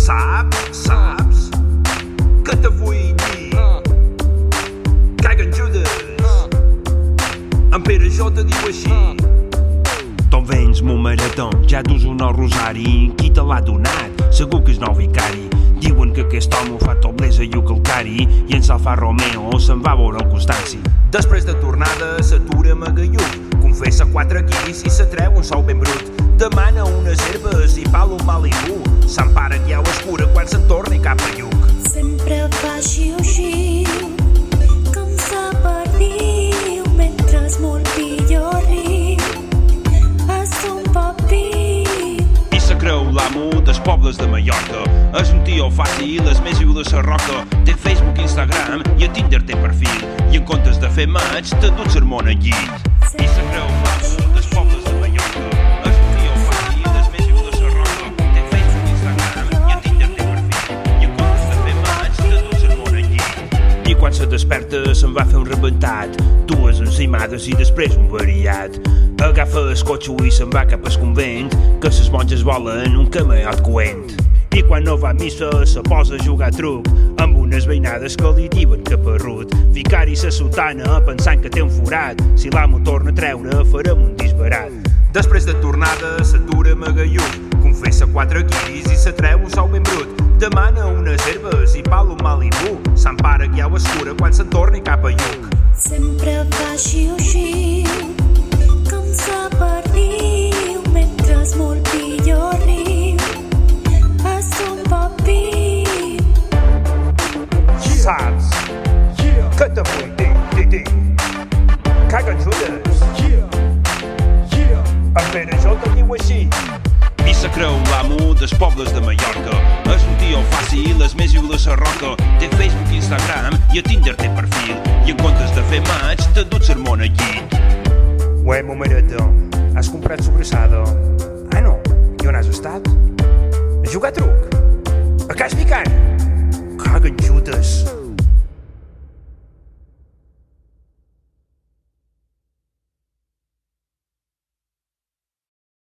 Saps, saps? Que te vull dir? Caguen Judes En Pere te diu així. Ton vens mon marató, ja dus un nou rosari, qui te l'ha donat? Segur que és nou vicari. Diuen que aquest home fa tot blesa i calcari i en Salfa Romeo se'n va veure el Constanci. Després de tornada s'atura Magalluk Confessa quatre guiris i s'atreu un sou ben brut. Demana unes herbes i palo un Malibu S'empara que ho escura quan se'n torni cap a lluc Sempre fa xiu-xiu, com se perdiu, mentre molt millor riu. És un papi, I se creu l'amo dels pobles de Mallorca. És un tio fàcil, és més viu de la roca. Té Facebook, Instagram i a Tinder té perfil. I en comptes de fer maig, te du sermón al llit. I se creu se desperta se'n va fer un rebentat. Dues encimades i després un variat. Agafa el cotxe i se'n va cap al convent que ses monges volen un camellot coent i quan no va a missa se posa a jugar a truc amb unes veïnades que li diuen que perrut. Vicari sa sotana pensant que té un forat. Si l'amo torna a treure farem un disbarat. Després de tornada s'atura Magalluk Confessa quatre guiris i s'atreu un sou ben brut. Demana unes herbes i palo un que ja ho escura quan se'n torni cap a lluc sempre fa xiu-xiu, com se perdiu, mentre molt millor riu. És un papi, Saps que te vull dir, dir, dir Caguen Judes En Pere jo te diu així i se creu l'amo dels pobles de Mallorca. És un tio fàcil, és més viu de la roca. Té Facebook, Instagram i a Tinder té perfil. I en comptes de fer maig, te du sermón al llit. Ué, momereta, has comprat sobrassada? Ah, no, i on has estat? A jugar a truc? A cas picant?